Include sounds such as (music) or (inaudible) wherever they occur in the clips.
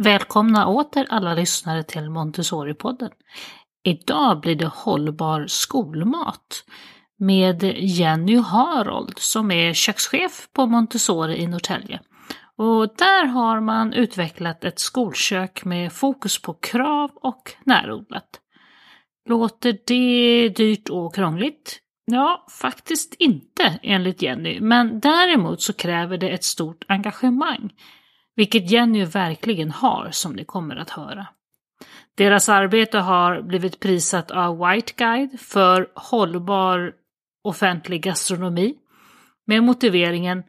Välkomna åter alla lyssnare till Montessori-podden. Idag blir det hållbar skolmat med Jenny Harold som är kökschef på Montessori i Norrtälje. Och där har man utvecklat ett skolkök med fokus på krav och närodlat. Låter det dyrt och krångligt? Ja, faktiskt inte enligt Jenny, men däremot så kräver det ett stort engagemang. Vilket Jenny verkligen har, som ni kommer att höra. Deras arbete har blivit prisat av White Guide för hållbar offentlig gastronomi med motiveringen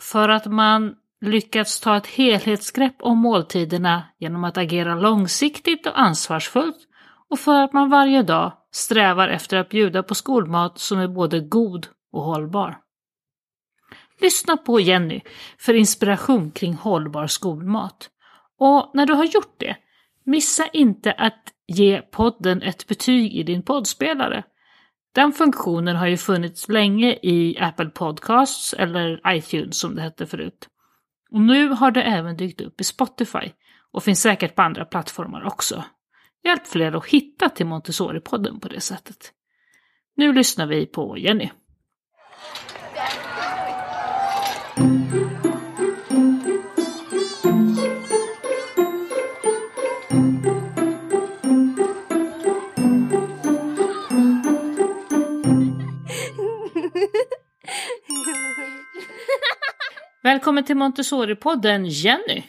för att man lyckats ta ett helhetsgrepp om måltiderna genom att agera långsiktigt och ansvarsfullt och för att man varje dag strävar efter att bjuda på skolmat som är både god och hållbar. Lyssna på Jenny för inspiration kring hållbar skolmat. Och när du har gjort det, missa inte att ge podden ett betyg i din poddspelare. Den funktionen har ju funnits länge i Apple Podcasts eller iTunes som det hette förut. Och nu har det även dykt upp i Spotify och finns säkert på andra plattformar också. Hjälp fler att hitta till Montessori-podden på det sättet. Nu lyssnar vi på Jenny. Välkommen till Montessori-podden Jenny.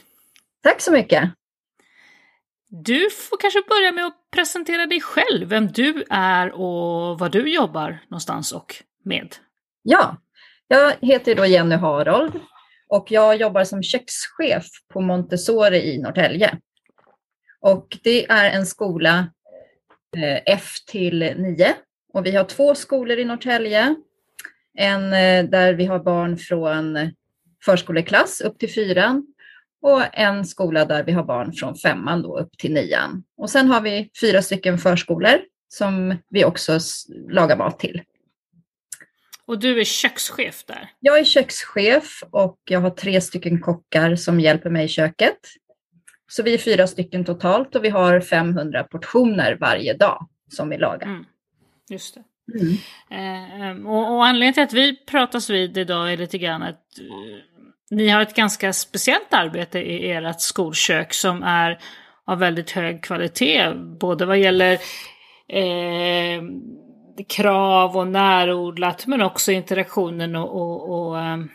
Tack så mycket. Du får kanske börja med att presentera dig själv, vem du är och vad du jobbar någonstans och med. Ja, jag heter då Jenny Harold och jag jobbar som kökschef på Montessori i Norrtälje. Och det är en skola eh, F till 9 och vi har två skolor i Norrtälje. En eh, där vi har barn från förskoleklass upp till fyran och en skola där vi har barn från femman då upp till nian. Och sen har vi fyra stycken förskolor som vi också lagar mat till. Och du är kökschef där? Jag är kökschef och jag har tre stycken kockar som hjälper mig i köket. Så vi är fyra stycken totalt och vi har 500 portioner varje dag som vi lagar. Mm. Just det. Mm. Eh, och, och, anledningen till att vi pratas vid idag är lite grann att eh, ni har ett ganska speciellt arbete i ert skolkök som är av väldigt hög kvalitet. Både vad gäller eh, krav och närodlat men också interaktionen och, och, och ehm,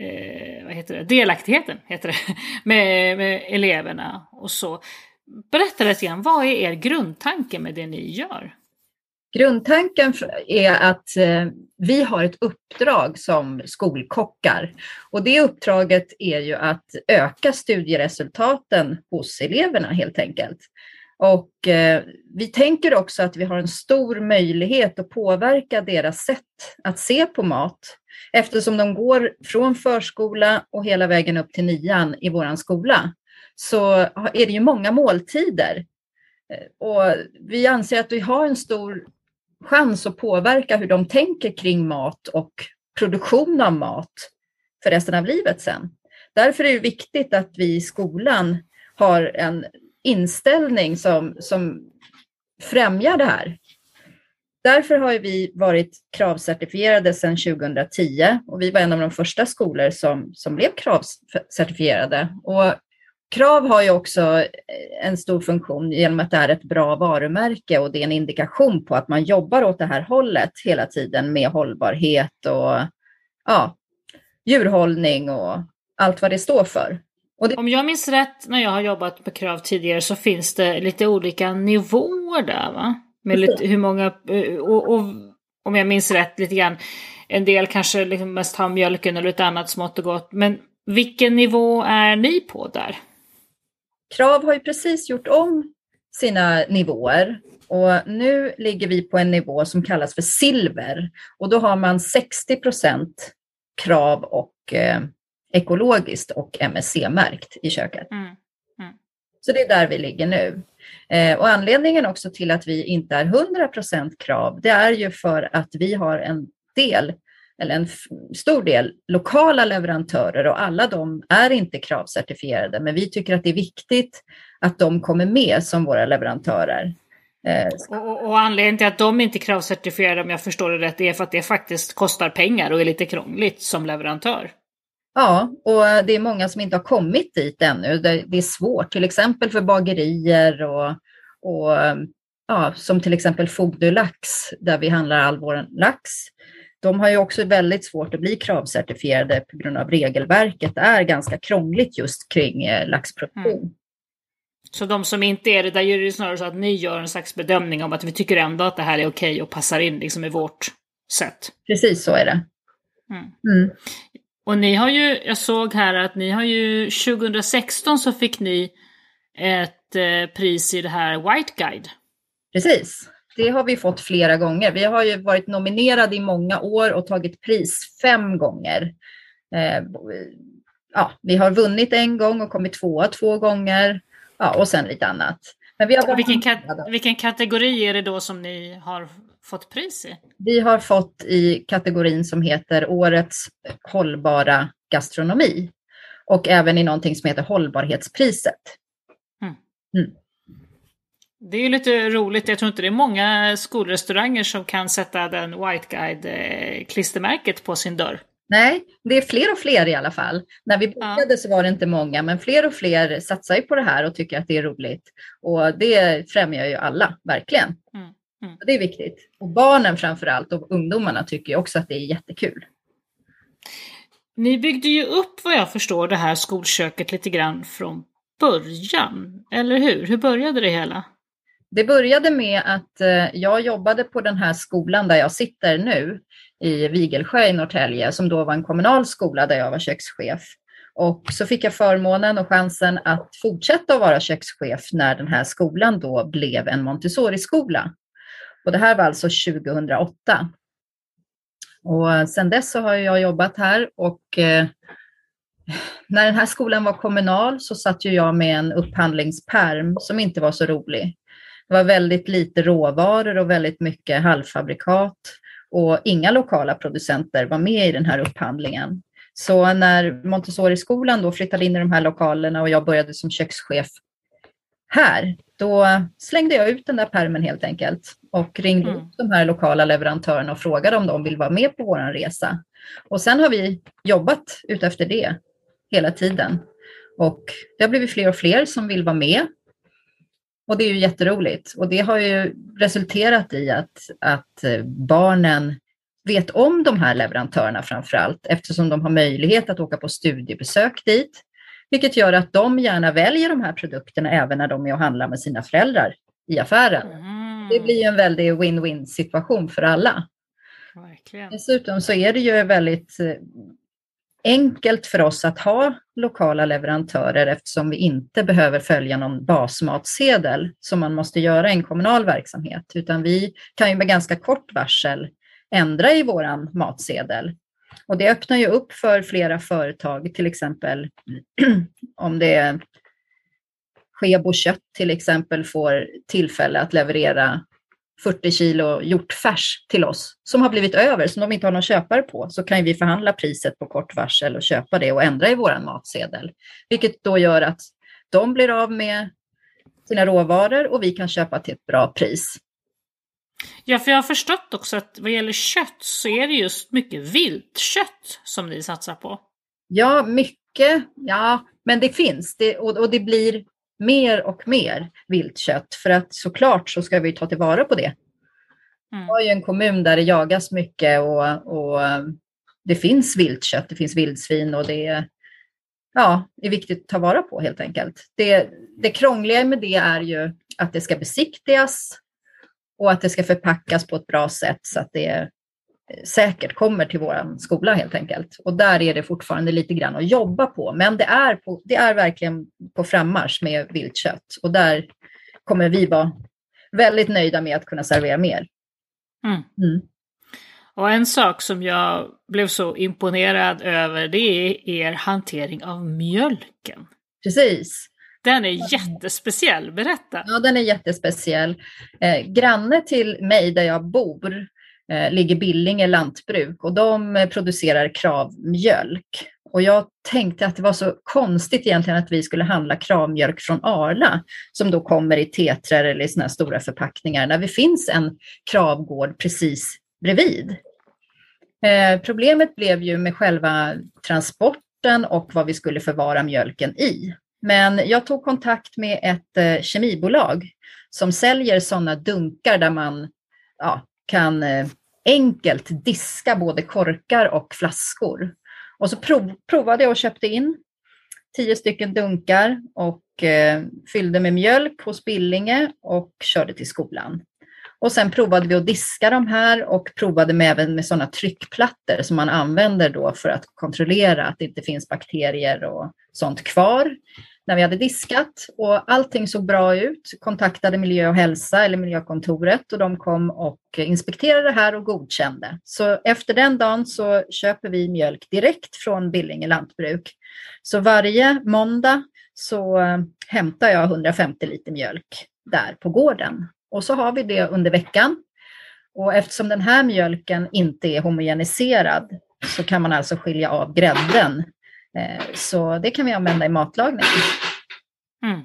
eh, vad heter det? delaktigheten heter det, (laughs) med, med eleverna och så. Berätta lite grann, vad är er grundtanke med det ni gör? Grundtanken är att eh, vi har ett uppdrag som skolkockar och det uppdraget är ju att öka studieresultaten hos eleverna helt enkelt. Och eh, vi tänker också att vi har en stor möjlighet att påverka deras sätt att se på mat eftersom de går från förskola och hela vägen upp till nian i vår skola. Så är det ju många måltider eh, och vi anser att vi har en stor chans att påverka hur de tänker kring mat och produktion av mat för resten av livet sen. Därför är det viktigt att vi i skolan har en inställning som, som främjar det här. Därför har vi varit kravcertifierade sedan 2010 och vi var en av de första skolor som, som blev kravcertifierade. Och Krav har ju också eh, en stor funktion genom att det är ett bra varumärke och det är en indikation på att man jobbar åt det här hållet hela tiden med hållbarhet och ja, djurhållning och allt vad det står för. Det... Om jag minns rätt när jag har jobbat med Krav tidigare så finns det lite olika nivåer där va? Med lite, hur många, eh, och, och, om jag minns rätt lite grann, en del kanske liksom mest har mjölken eller lite annat smått och gott. Men vilken nivå är ni på där? Krav har ju precis gjort om sina nivåer och nu ligger vi på en nivå som kallas för silver och då har man 60 procent krav och eh, ekologiskt och MSC-märkt i köket. Mm. Mm. Så det är där vi ligger nu. Eh, och anledningen också till att vi inte är 100 procent krav, det är ju för att vi har en del eller en stor del, lokala leverantörer och alla de är inte kravcertifierade. Men vi tycker att det är viktigt att de kommer med som våra leverantörer. Eh, och, och, och, anledningen till att de inte är kravcertifierade, om jag förstår det rätt, är för att det faktiskt kostar pengar och är lite krångligt som leverantör. Ja, och det är många som inte har kommit dit ännu. Det är svårt, till exempel för bagerier och, och ja, som till exempel Fogdö Lax, där vi handlar all vår lax. De har ju också väldigt svårt att bli kravcertifierade på grund av regelverket. Det är ganska krångligt just kring eh, laxproduktion. Mm. Så de som inte är det, där är det snarare så att ni gör en slags bedömning om att vi tycker ändå att det här är okej och passar in liksom i vårt sätt. Precis så är det. Mm. Mm. Och ni har ju, jag såg här att ni har ju 2016 så fick ni ett eh, pris i det här White Guide. Precis, det har vi fått flera gånger. Vi har ju varit nominerade i många år och tagit pris fem gånger. Eh, ja, vi har vunnit en gång och kommit tvåa två gånger ja, och sen lite annat. Men vi har vilken, kat vilken kategori är det då som ni har fått pris i? Vi har fått i kategorin som heter Årets hållbara gastronomi och även i någonting som heter Hållbarhetspriset. Mm. Mm. Det är lite roligt, jag tror inte det är många skolrestauranger som kan sätta den White Guide-klistermärket på sin dörr. Nej, det är fler och fler i alla fall. När vi började ja. så var det inte många, men fler och fler satsar ju på det här och tycker att det är roligt. Och det främjar ju alla, verkligen. Mm. Mm. Det är viktigt. Och barnen framför allt och ungdomarna tycker också att det är jättekul. Ni byggde ju upp vad jag förstår det här skolköket lite grann från början, eller hur? Hur började det hela? Det började med att eh, jag jobbade på den här skolan där jag sitter nu i Vigelsjö i Norrtälje, som då var en kommunal skola där jag var kökschef. Och så fick jag förmånen och chansen att fortsätta att vara kökschef när den här skolan då blev en Montessori-skola. Och det här var alltså 2008. Och sedan dess så har jag jobbat här och eh, när den här skolan var kommunal så satt ju jag med en upphandlingsperm som inte var så rolig. Det var väldigt lite råvaror och väldigt mycket halvfabrikat och inga lokala producenter var med i den här upphandlingen. Så när Montessori-skolan då flyttade in i de här lokalerna och jag började som kökschef här, då slängde jag ut den där permen helt enkelt och ringde mm. upp de här lokala leverantörerna och frågade om de vill vara med på vår resa. Och sen har vi jobbat utefter det hela tiden. Och det har blivit fler och fler som vill vara med och det är ju jätteroligt. Och det har ju resulterat i att, att barnen vet om de här leverantörerna framför allt eftersom de har möjlighet att åka på studiebesök dit. Vilket gör att de gärna väljer de här produkterna även när de är och handlar med sina föräldrar i affären. Mm. Det blir ju en väldig win-win situation för alla. Verkligen. Dessutom så är det ju väldigt enkelt för oss att ha lokala leverantörer eftersom vi inte behöver följa någon basmatsedel som man måste göra i en kommunal verksamhet, utan vi kan ju med ganska kort varsel ändra i våran matsedel. Och det öppnar ju upp för flera företag, till exempel (clears throat) om det är Skebo kött till exempel får tillfälle att leverera 40 kilo hjortfärs till oss som har blivit över, som de inte har någon köpare på, så kan vi förhandla priset på kort varsel och köpa det och ändra i vår matsedel. Vilket då gör att de blir av med sina råvaror och vi kan köpa till ett bra pris. Ja, för jag har förstått också att vad gäller kött så är det just mycket viltkött som ni satsar på. Ja, mycket. Ja, men det finns det, och, och det blir mer och mer viltkött för att såklart så ska vi ta tillvara på det. Mm. Vi har ju en kommun där det jagas mycket och, och det finns viltkött, det finns vildsvin och det är, ja, är viktigt att ta vara på helt enkelt. Det, det krångliga med det är ju att det ska besiktigas och att det ska förpackas på ett bra sätt så att det säkert kommer till vår skola helt enkelt. Och där är det fortfarande lite grann att jobba på. Men det är, på, det är verkligen på frammarsch med viltkött. Och där kommer vi vara väldigt nöjda med att kunna servera mer. Mm. Mm. Och en sak som jag blev så imponerad över det är er hantering av mjölken. Precis. Den är jättespeciell, berätta. Ja, den är jättespeciell. Eh, granne till mig där jag bor Eh, ligger Billinge lantbruk och de eh, producerar kravmjölk. Och jag tänkte att det var så konstigt egentligen att vi skulle handla kravmjölk från Arla som då kommer i tetrar eller i sådana stora förpackningar när det finns en kravgård precis bredvid. Eh, problemet blev ju med själva transporten och vad vi skulle förvara mjölken i. Men jag tog kontakt med ett eh, kemibolag som säljer sådana dunkar där man ja, kan eh, enkelt diska både korkar och flaskor. Och så prov, provade jag och köpte in tio stycken dunkar och eh, fyllde med mjölk hos Billinge och körde till skolan. Och sen provade vi att diska de här och provade med även med sådana tryckplattor som man använder då för att kontrollera att det inte finns bakterier och sånt kvar när vi hade diskat och allting såg bra ut. Kontaktade miljö och hälsa eller miljökontoret och de kom och inspekterade det här och godkände. Så efter den dagen så köper vi mjölk direkt från Billinge lantbruk. Så varje måndag så eh, hämtar jag 150 liter mjölk där på gården och så har vi det under veckan. Och eftersom den här mjölken inte är homogeniserad så kan man alltså skilja av grädden så det kan vi använda i matlagning. Mm.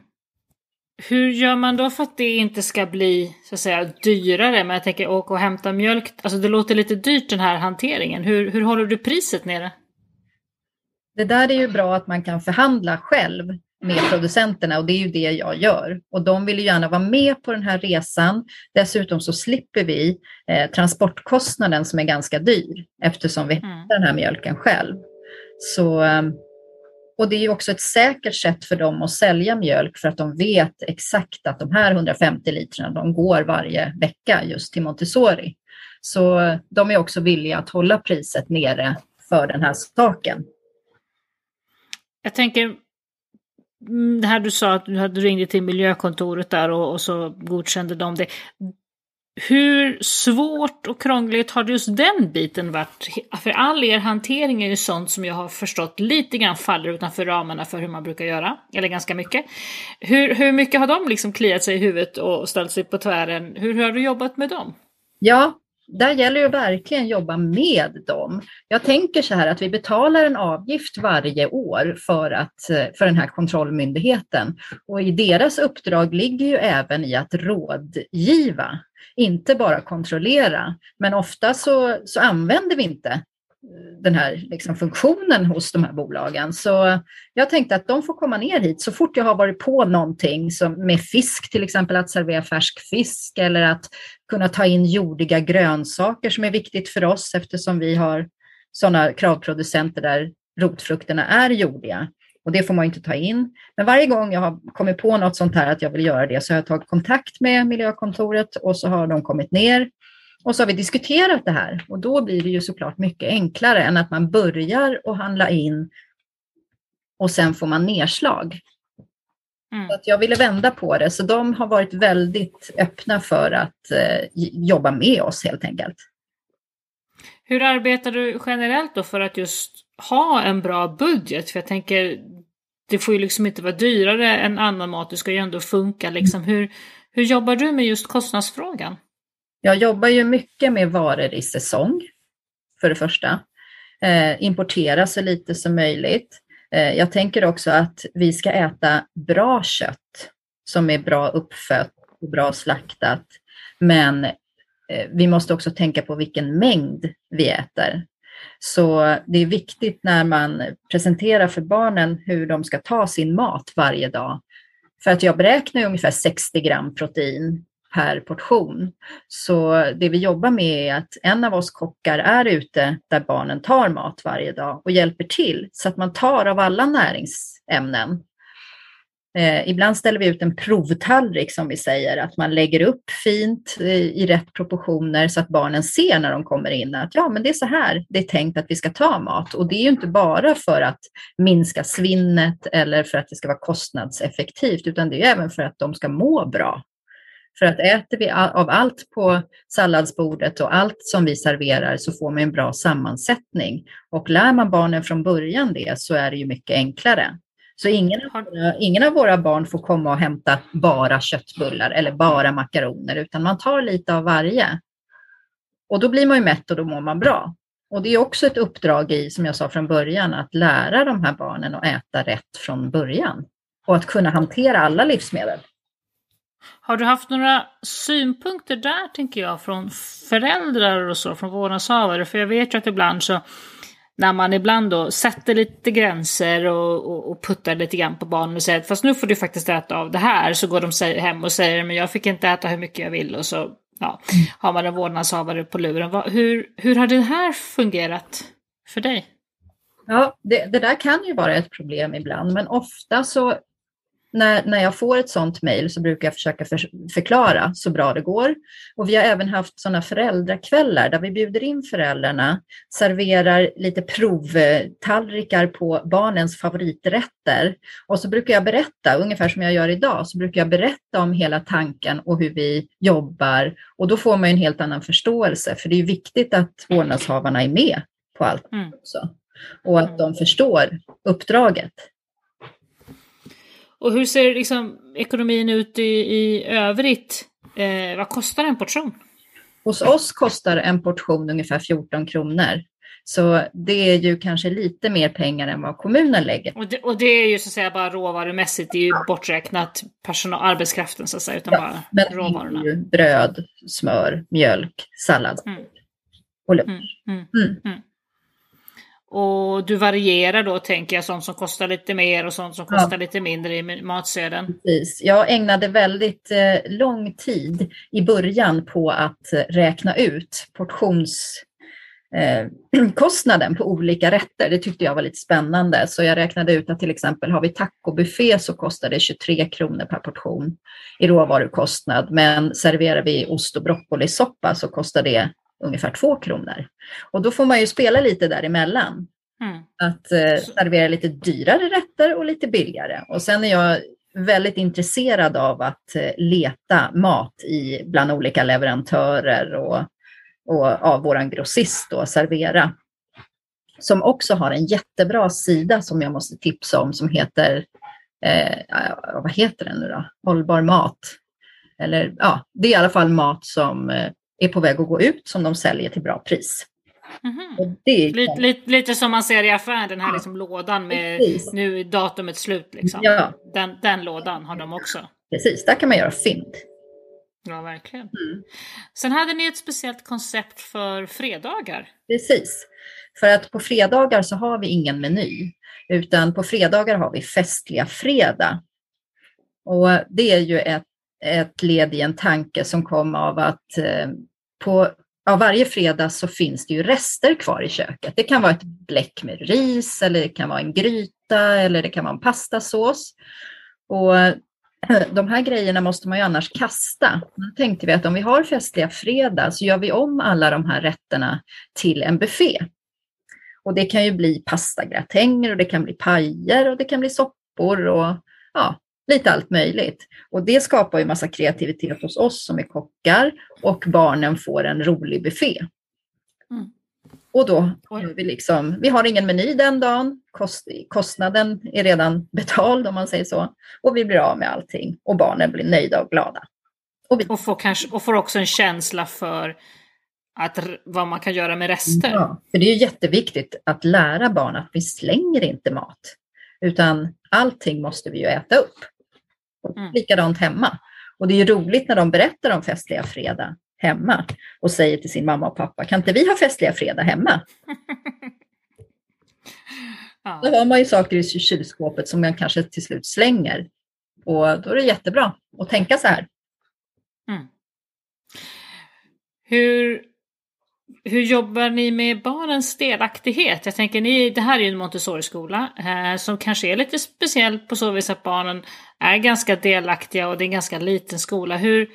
Hur gör man då för att det inte ska bli så att säga dyrare? Men jag tänker åka och hämta mjölk, alltså det låter lite dyrt den här hanteringen. Hur, hur håller du priset nere? Det där är ju bra att man kan förhandla själv med producenterna och det är ju det jag gör. Och de vill ju gärna vara med på den här resan. Dessutom så slipper vi eh, transportkostnaden som är ganska dyr eftersom vi mm. hämtar den här mjölken själv. Så, eh, och det är ju också ett säkert sätt för dem att sälja mjölk för att de vet exakt att de här 150 litrarna de går varje vecka just till Montessori. Så eh, de är också villiga att hålla priset nere för den här saken. Jag tänker, mm, det här du sa att du hade till miljökontoret där och, och så godkände de det. Hur svårt och krångligt har just den biten varit? För all er hantering är ju sånt som jag har förstått lite grann faller utanför ramarna för hur man brukar göra, eller ganska mycket. Hur, hur mycket har de liksom kliat sig i huvudet och ställt sig på tvären? Hur har du jobbat med dem? Ja, där gäller det verkligen att jobba med dem. Jag tänker så här att vi betalar en avgift varje år för, att, eh, för den här kontrollmyndigheten och i deras uppdrag ligger ju även i att rådgiva inte bara kontrollera. Men ofta så, så använder vi inte den här liksom funktionen hos de här bolagen. Så jag tänkte att de får komma ner hit så fort jag har varit på någonting som med fisk, till exempel att servera färsk fisk eller att kunna ta in jordiga grönsaker som är viktigt för oss eftersom vi har sådana kravproducenter där rotfrukterna är jordiga. Och det får man inte ta in. Men varje gång jag har kommit på något sånt här att jag vill göra det så har jag tagit kontakt med miljökontoret och så har de kommit ner och så har vi diskuterat det här och då blir det ju såklart mycket enklare än att man börjar att handla in och sen får man nedslag. Mm. Så att jag ville vända på det, så de har varit väldigt öppna för att eh, jobba med oss helt enkelt. Hur arbetar du generellt då för att just ha en bra budget? För jag tänker, det får ju liksom inte vara dyrare än annan mat, det ska ju ändå funka liksom. Hur, hur jobbar du med just kostnadsfrågan? Jag jobbar ju mycket med varor i säsong, för det första. Eh, importera så lite som möjligt. Eh, jag tänker också att vi ska äta bra kött som är bra uppfött och bra slaktat. Men eh, vi måste också tänka på vilken mängd vi äter. Så det är viktigt när man presenterar för barnen hur de ska ta sin mat varje dag. För att jag beräknar ungefär 60 gram protein per portion. Så det vi jobbar med är att en av oss kockar är ute där barnen tar mat varje dag och hjälper till så att man tar av alla näringsämnen Eh, ibland ställer vi ut en provtallrik som vi säger, att man lägger upp fint eh, i rätt proportioner så att barnen ser när de kommer in att ja, men det är så här det är tänkt att vi ska ta mat. Och det är ju inte bara för att minska svinnet eller för att det ska vara kostnadseffektivt, utan det är även för att de ska må bra. För att äter vi av allt på salladsbordet och allt som vi serverar så får man en bra sammansättning. Och lär man barnen från början det så är det ju mycket enklare. Så ingen av, våra, ingen av våra barn får komma och hämta bara köttbullar eller bara makaroner, utan man tar lite av varje. Och då blir man ju mätt och då mår man bra. Och det är också ett uppdrag i, som jag sa från början, att lära de här barnen att äta rätt från början och att kunna hantera alla livsmedel. Har du haft några synpunkter där, tänker jag, från föräldrar och så, från vårdnadshavare? För jag vet ju att ibland så, när man ibland då sätter lite gränser och, och, och puttar lite grann på barnen och säger att fast nu får du faktiskt äta av det här, så går de hem och säger men jag fick inte äta hur mycket jag vill och så ja, har man en vårdnadshavare på luren. Hur, hur har det här fungerat för dig? Ja, det, det där kan ju vara ett problem ibland, men ofta så när, när jag får ett sådant mejl så brukar jag försöka för, förklara så bra det går. Och vi har även haft sådana föräldrakvällar där vi bjuder in föräldrarna, serverar lite provtallrikar på barnens favoriträtter. Och så brukar jag berätta, ungefär som jag gör idag, så brukar jag berätta om hela tanken och hur vi jobbar. Och då får man en helt annan förståelse, för det är viktigt att vårdnadshavarna är med på allt mm. också. Och att de förstår uppdraget. Och hur ser liksom ekonomin ut i, i övrigt? Eh, vad kostar en portion? Hos oss kostar en portion ungefär 14 kronor. Så det är ju kanske lite mer pengar än vad kommunen lägger. Och det, och det är ju så att säga bara råvarumässigt, det är ju borträknat personal, arbetskraften så att säga, utan ja, bara men råvarorna. Det är ju bröd, smör, mjölk, sallad mm. och lunch. Mm, mm, mm. mm. Och du varierar då, tänker jag, sånt som kostar lite mer och sånt som kostar ja. lite mindre i matsedeln. Precis. Jag ägnade väldigt eh, lång tid i början på att räkna ut portionskostnaden eh, (clears throat) på olika rätter. Det tyckte jag var lite spännande. Så jag räknade ut att till exempel har vi tacobuffé så kostar det 23 kronor per portion i råvarukostnad. Men serverar vi ost och broccolisoppa så kostar det ungefär två kronor. Och då får man ju spela lite däremellan. Mm. Att eh, servera lite dyrare rätter och lite billigare. Och sen är jag väldigt intresserad av att eh, leta mat i, bland olika leverantörer och, och av våran grossist då, Servera. Som också har en jättebra sida som jag måste tipsa om som heter, eh, vad heter den nu då? Hållbar mat. Eller ja, det är i alla fall mat som eh, är på väg att gå ut som de säljer till bra pris. Mm -hmm. är... lite, lite, lite, som man ser i affären, den här liksom lådan med Precis. nu datumet slut. Liksom. Ja. Den, den lådan har de också. Precis, där kan man göra fynd. Ja, verkligen. Mm. Sen hade ni ett speciellt koncept för fredagar. Precis, för att på fredagar så har vi ingen meny, utan på fredagar har vi festliga fredag. Och det är ju ett ett led i en tanke som kom av att eh, på ja, varje fredag så finns det ju rester kvar i köket. Det kan vara ett bläck med ris eller det kan vara en gryta eller det kan vara en pastasås. Och eh, de här grejerna måste man ju annars kasta. Då tänkte vi att om vi har festliga fredag så gör vi om alla de här rätterna till en buffé. Och det kan ju bli pastagratänger och det kan bli pajer och det kan bli soppor och ja, lite allt möjligt. Och det skapar ju massa kreativitet hos oss som är kockar och barnen får en rolig buffé. Mm. Och då har vi liksom, vi har ingen meny den dagen, kost, kostnaden är redan (laughs) betald om man säger så. Och vi blir av med allting och barnen blir nöjda och glada. Och, vi... och, får, kanske, och får också en känsla för att, vad man kan göra med rester. Ja, för det är ju jätteviktigt att lära barn att vi slänger inte mat, utan allting måste vi ju äta upp. Mm. Likadant hemma. Och det är ju roligt när de berättar om festliga fredag hemma och säger till sin mamma och pappa, kan inte vi ha festliga fredag hemma? (laughs) ja. Då har man ju saker i kylskåpet som man kanske till slut slänger. Och då är det jättebra att tänka så här. Mm. Hur hur jobbar ni med barnens delaktighet? Jag tänker, ni, det här är ju en Montessori-skola eh, som kanske är lite speciell på så vis att barnen är ganska delaktiga och det är en ganska liten skola. Hur,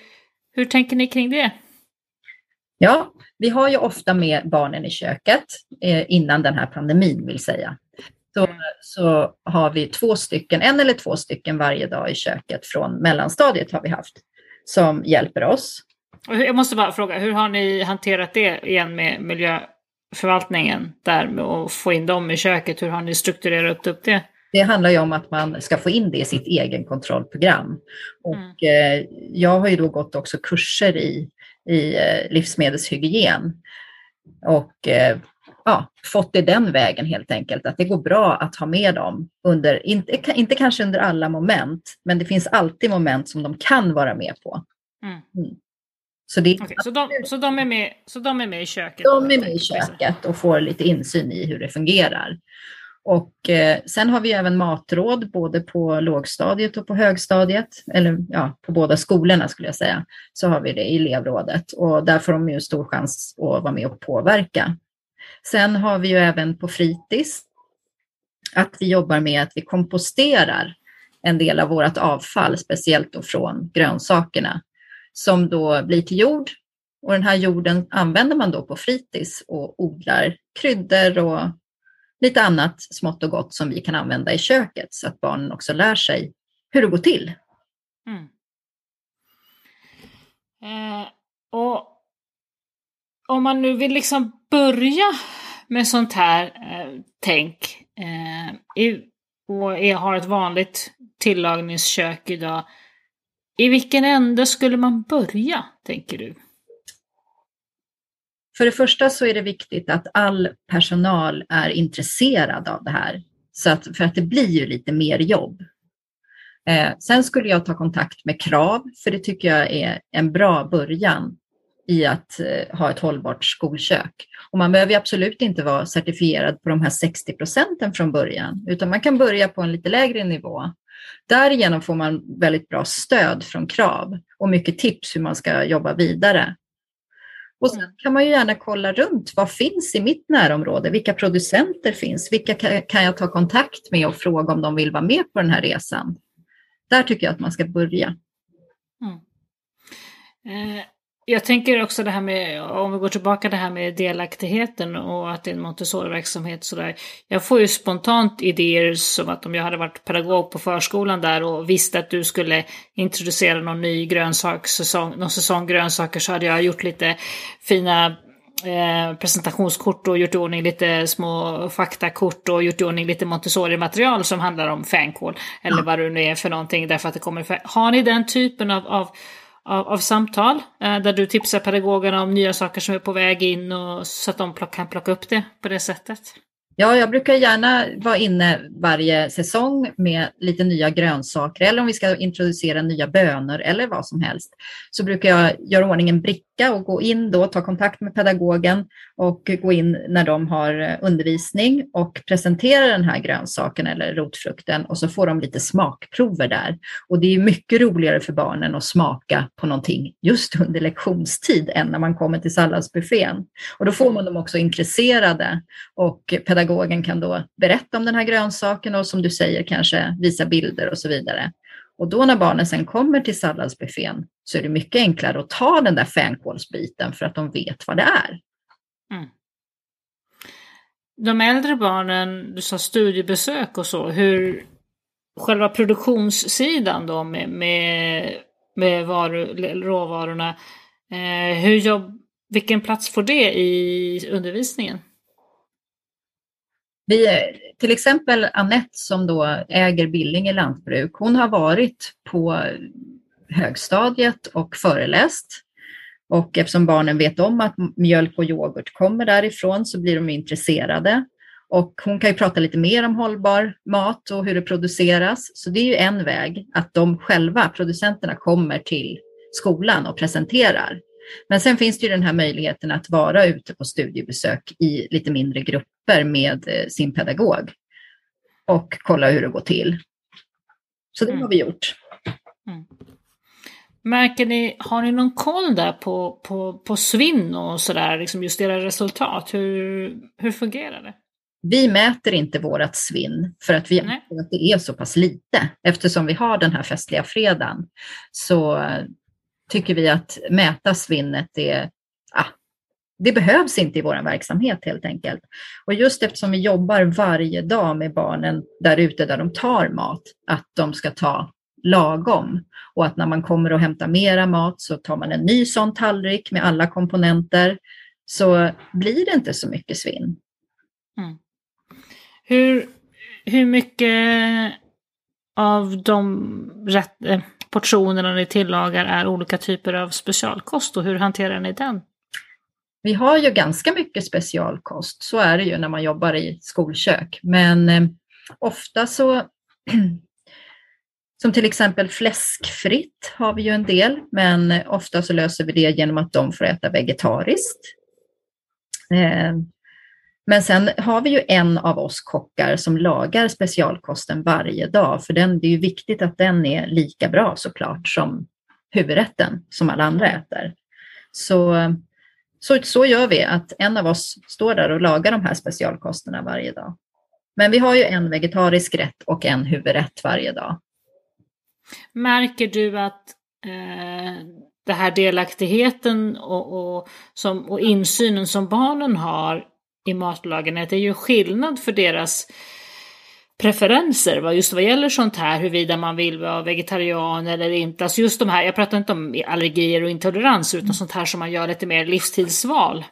hur tänker ni kring det? Ja, vi har ju ofta med barnen i köket eh, innan den här pandemin vill säga. Så, mm. så har vi två stycken, en eller två stycken varje dag i köket från mellanstadiet har vi haft som hjälper oss jag måste bara fråga, hur har ni hanterat det igen med miljöförvaltningen där med att få in dem i köket? Hur har ni strukturerat upp det? Det handlar ju om att man ska få in det i sitt egen kontrollprogram. Och mm. jag har ju då gått också kurser i i eh, livsmedelshygien. Och eh, ja, fått det den vägen helt enkelt, att det går bra att ha med dem under, inte, inte kanske under alla moment, men det finns alltid moment som de kan vara med på. Mm. Mm. Så, det, okay, så, de, så, de är med, så de är med i köket? De är med i köket och får lite insyn i hur det fungerar. Och eh, sen har vi även matråd både på lågstadiet och på högstadiet, eller ja, på båda skolorna skulle jag säga, så har vi det i elevrådet och där får de ju stor chans att vara med och påverka. Sen har vi ju även på fritids att vi jobbar med att vi komposterar en del av vårt avfall, speciellt då från grönsakerna, som då blir till jord. Och den här jorden använder man då på fritids och odlar kryddor och lite annat smått och gott som vi kan använda i köket så att barnen också lär sig hur det går till. Mm. Eh, och om man nu vill liksom börja med sånt här eh, tänk eh, och har ett vanligt tillagningskök idag. I vilken ände skulle man börja, tänker du? För det första så är det viktigt att all personal är intresserad av det här. Så att, för att det blir ju lite mer jobb. Eh, sen skulle jag ta kontakt med Krav, för det tycker jag är en bra början i att eh, ha ett hållbart skolkök. Och man behöver absolut inte vara certifierad på de här 60 procenten från början, utan man kan börja på en lite lägre nivå. Därigenom får man väldigt bra stöd från Krav och mycket tips hur man ska jobba vidare. Och sen mm. kan man ju gärna kolla runt. Vad finns i mitt närområde? Vilka producenter finns? Vilka kan jag ta kontakt med och fråga om de vill vara med på den här resan? Där tycker jag att man ska börja. Mm. Eh, jag tänker också det här med, om vi går tillbaka det här med delaktigheten och att det är en Montessori-verksamhet sådär. Jag får ju spontant idéer som att om jag hade varit pedagog på förskolan där och visste att du skulle introducera någon ny grönsakssäsong, någon säsong grönsaker så hade jag gjort lite fina eh, presentationskort och gjort i ordning lite små faktakort och gjort i ordning lite Montessori-material som handlar om fänkål. Eller vad det nu är för någonting därför att det kommer Har ni den typen av, av av, av samtal eh, där du tipsar pedagogerna om nya saker som är på väg in och så att de plock, kan plocka upp det på det sättet? Ja, jag brukar gärna vara inne varje säsong med lite nya grönsaker eller om vi ska introducera nya bönor eller vad som helst. Så brukar jag göra ordning en bricka och gå in då, ta kontakt med pedagogen och gå in när de har undervisning och presentera den här grönsaken eller rotfrukten och så får de lite smakprover där. Och det är mycket roligare för barnen att smaka på någonting just under lektionstid än när man kommer till salladsbuffén. Och då får man dem också intresserade och pedagogen pedagogen kan då berätta om den här grönsaken och som du säger kanske visa bilder och så vidare. Och då när barnen sen kommer till salladsbuffén så är det mycket enklare att ta den där fänkålsbiten för att de vet vad det är. Mm. De äldre barnen, du sa studiebesök och så, hur själva produktionssidan då med, med, med varu, råvarorna, eh, hur jobb, vilken plats får det i undervisningen? Vi, till exempel Annette som då äger Billinge lantbruk, hon har varit på högstadiet och föreläst. Och eftersom barnen vet om att mjölk och yoghurt kommer därifrån så blir de intresserade. Och hon kan ju prata lite mer om hållbar mat och hur det produceras. Så det är ju en väg, att de själva, producenterna, kommer till skolan och presenterar. Men sen finns det ju den här möjligheten att vara ute på studiebesök i lite mindre grupper med eh, sin pedagog och kolla hur det går till. Så det mm. har vi gjort. Mm. Märker ni, har ni någon koll där på, på, på svinn och sådär, liksom just era resultat? Hur, hur fungerar det? Vi mäter inte vårat svinn för att vi anser att det är så pass lite. Eftersom vi har den här festliga fredagen så tycker vi att mäta svinnet är, det behövs inte i vår verksamhet helt enkelt. Och just eftersom vi jobbar varje dag med barnen där ute där de tar mat, att de ska ta lagom och att när man kommer och hämtar mera mat så tar man en ny sån tallrik med alla komponenter så blir det inte så mycket svinn. Mm. Hur, hur mycket av de rätt, eh, portionerna ni tillagar är olika typer av specialkost och hur hanterar ni den? Vi har ju ganska mycket specialkost, så är det ju när man jobbar i skolkök. Men eh, ofta så, (clears throat) som till exempel fläskfritt har vi ju en del, men eh, ofta så löser vi det genom att de får äta vegetariskt. Eh, men sen har vi ju en av oss kockar som lagar specialkosten varje dag, för den, det är ju viktigt att den är lika bra såklart som huvudrätten som alla andra äter. Så, eh, så, så gör vi, att en av oss står där och lagar de här specialkosterna varje dag. Men vi har ju en vegetarisk rätt och en huvudrätt varje dag. Märker du att eh, det här delaktigheten och, och, som, och insynen som barnen har i matlagen, att det är ju skillnad för deras preferenser just vad gäller sånt här, huruvida man vill vara vegetarian eller inte. Alltså just de här, jag pratar inte om allergier och intoleranser utan sånt här som man gör lite mer livsstilsval.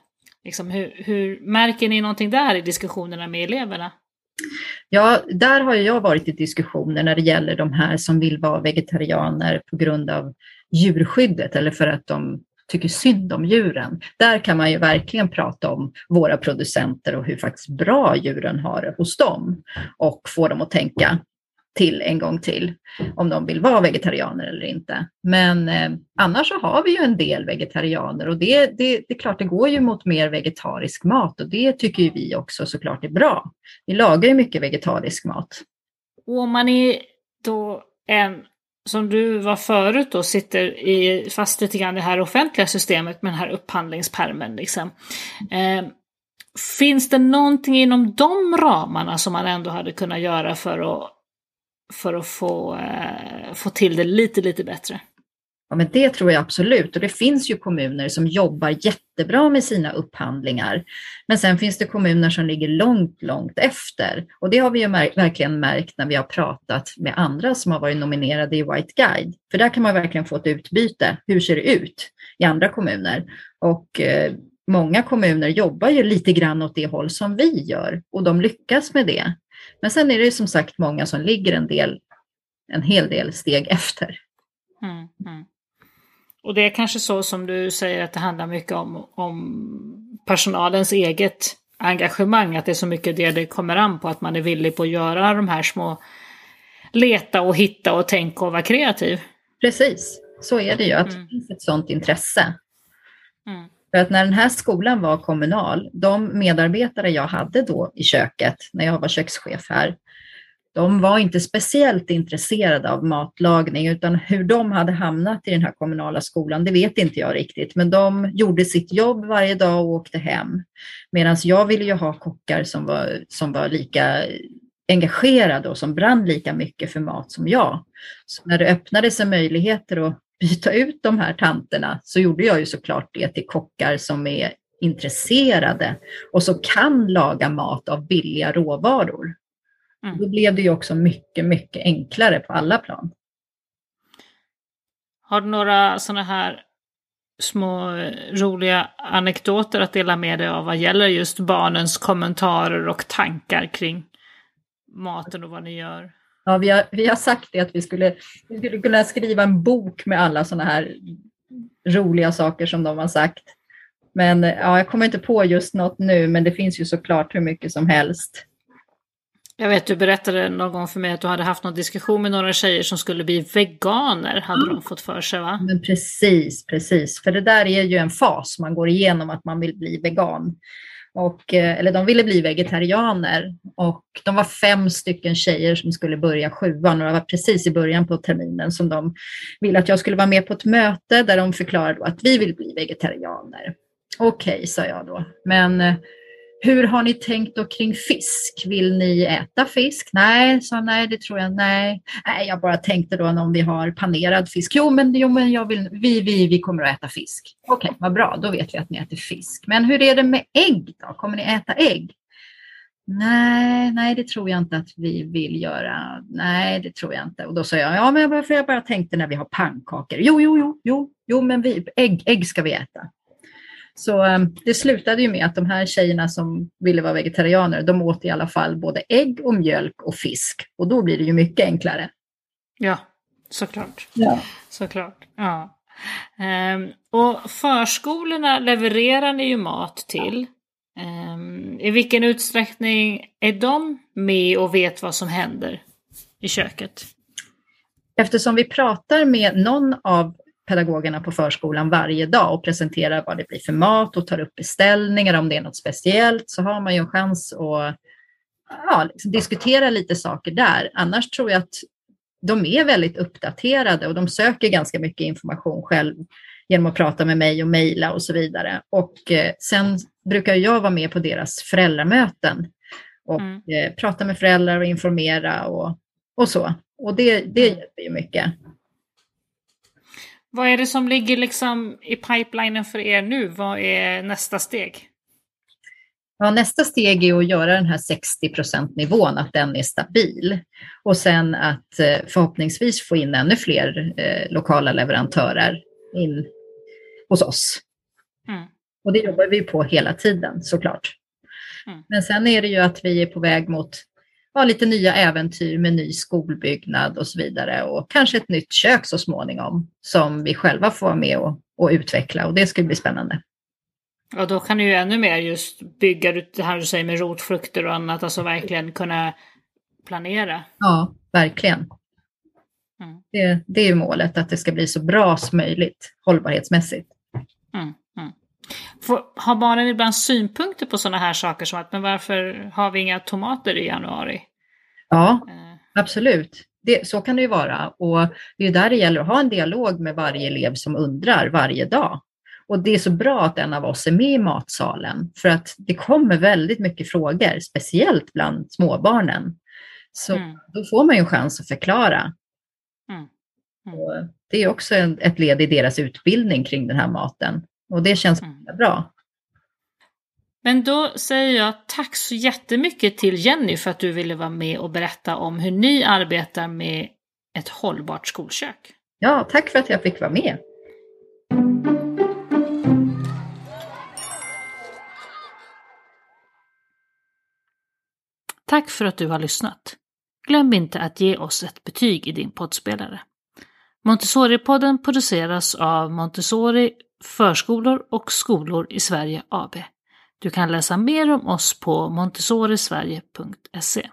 Liksom, hur, hur märker ni någonting där i diskussionerna med eleverna? Ja, där har jag varit i diskussioner när det gäller de här som vill vara vegetarianer på grund av djurskyddet eller för att de tycker synd om djuren. Där kan man ju verkligen prata om våra producenter och hur faktiskt bra djuren har det hos dem och få dem att tänka till en gång till om de vill vara vegetarianer eller inte. Men eh, annars så har vi ju en del vegetarianer och det, det, det är klart det går ju mot mer vegetarisk mat och det tycker ju vi också såklart är bra. Vi lagar ju mycket vegetarisk mat. Och om man är då en som du var förut då sitter i, fast lite grann i det här offentliga systemet med den här upphandlingspermen. Liksom. Eh, finns det någonting inom de ramarna som man ändå hade kunnat göra för att, för att få, eh, få till det lite, lite bättre? Ja, men det tror jag absolut. Och det finns ju kommuner som jobbar jättebra med sina upphandlingar. Men sen finns det kommuner som ligger långt, långt efter. Och det har vi ju mär verkligen märkt när vi har pratat med andra som har varit nominerade i White Guide. För där kan man verkligen få ett utbyte. Hur ser det ut i andra kommuner? Och eh, många kommuner jobbar ju lite grann åt det håll som vi gör och de lyckas med det. Men sen är det som sagt många som ligger en del, en hel del steg efter. Mm, mm. Och det är kanske så som du säger att det handlar mycket om, om personalens eget engagemang, att det är så mycket det det kommer an på, att man är villig på att göra de här små leta och hitta och tänka och vara kreativ. Precis, så är det ju, att mm. det finns ett sådant intresse. Mm. För att när den här skolan var kommunal, de medarbetare jag hade då i köket, när jag var kökschef här, de var inte speciellt intresserade av matlagning utan hur de hade hamnat i den här kommunala skolan, det vet inte jag riktigt. Men de gjorde sitt jobb varje dag och åkte hem. Medan jag ville ju ha kockar som var, som var lika engagerade och som brann lika mycket för mat som jag. Så när det öppnade sig möjligheter att byta ut de här tanterna så gjorde jag ju såklart det till kockar som är intresserade och som kan laga mat av billiga råvaror. Mm. Då blev det ju också mycket, mycket enklare på alla plan. Har du några sådana här små roliga anekdoter att dela med dig av vad gäller just barnens kommentarer och tankar kring maten och vad ni gör? Ja, vi har, vi har sagt det att vi skulle, vi skulle kunna skriva en bok med alla sådana här roliga saker som de har sagt. Men ja, jag kommer inte på just något nu, men det finns ju såklart hur mycket som helst. Jag vet, du berättade någon gång för mig att du hade haft någon diskussion med några tjejer som skulle bli veganer, hade mm. de fått för sig va? Men precis, precis. För det där är ju en fas man går igenom, att man vill bli vegan. Och, eh, eller de ville bli vegetarianer och de var fem stycken tjejer som skulle börja sjuan och det var precis i början på terminen som de ville att jag skulle vara med på ett möte där de förklarade att vi vill bli vegetarianer. Okej, okay, sa jag då. Men eh, hur har ni tänkt då kring fisk? Vill ni äta fisk? Nej, sa nej, det tror jag, nej. Nej, jag bara tänkte då om vi har panerad fisk. Jo, men, jo, men jag vill, vi, vi, vi kommer att äta fisk. Okej, okay, vad bra, då vet vi att ni äter fisk. Men hur är det med ägg då? Kommer ni äta ägg? Nej, nej, det tror jag inte att vi vill göra. Nej, det tror jag inte. Och då sa jag, ja, men jag bara, för jag bara tänkte när vi har pannkakor. Jo, jo, jo, jo, jo, men vi, ägg, ägg ska vi äta. Så um, det slutade ju med att de här tjejerna som ville vara vegetarianer, de åt i alla fall både ägg och mjölk och fisk. Och då blir det ju mycket enklare. Ja, såklart. Ja. Såklart. Ja. Ehm, och förskolorna levererar ni ju mat till. Ehm, I vilken utsträckning är de med och vet vad som händer i köket? Eftersom vi pratar med någon av pedagogerna på förskolan varje dag och presenterar vad det blir för mat och tar upp beställningar om det är något speciellt så har man ju en chans att ja, liksom diskutera lite saker där. Annars tror jag att de är väldigt uppdaterade och de söker ganska mycket information själv genom att prata med mig och mejla och så vidare. Och eh, sen brukar jag vara med på deras föräldramöten och Mm. eh, prata med föräldrar och informera och, och så. Och det, det Mm. hjälper ju mycket. Vad är det som ligger liksom i pipelinen för er nu? Vad är nästa steg? Ja, nästa steg är att göra den här 60 nivån, att den är stabil. Och sen att eh, förhoppningsvis få in ännu fler eh, lokala leverantörer in hos oss. Mm. Och det jobbar vi på hela tiden såklart. Mm. Men sen är det ju att vi är på väg mot ja, lite nya äventyr med ny skolbyggnad och så vidare och kanske ett nytt kök så småningom som vi själva får vara med och, och utveckla och det ska bli spännande. Och då kan du ju ännu mer just bygga ut det här du säger med rotfrukter och annat, alltså verkligen kunna planera. Ja, verkligen. Mm. Det, det är ju målet, att det ska bli så bra som möjligt hållbarhetsmässigt. Mm. Får, har barnen ibland synpunkter på sådana här saker som att men varför har vi inga tomater i januari? Ja, Eh, absolut. Det, så kan det ju vara. Och det är där det gäller att ha en dialog med varje elev som undrar varje dag. Och det är så bra att en av oss är med i matsalen, för att det kommer väldigt mycket frågor, speciellt bland småbarnen. Så Mm. då får man ju en chans att förklara. Mm. Mm. Det är också en, ett led i deras utbildning kring den här maten. Och det känns Mm. bra. Men då säger jag tack så jättemycket till Jenny för att du ville vara med och berätta om hur ni arbetar med ett hållbart skolkök. Ja, tack för att jag fick vara med. Tack för att du har lyssnat. Glöm inte att ge oss ett betyg i din poddspelare. Montessoripodden produceras av Montessori Förskolor och skolor i Sverige AB. Du kan läsa mer om oss på montessorisverige.se.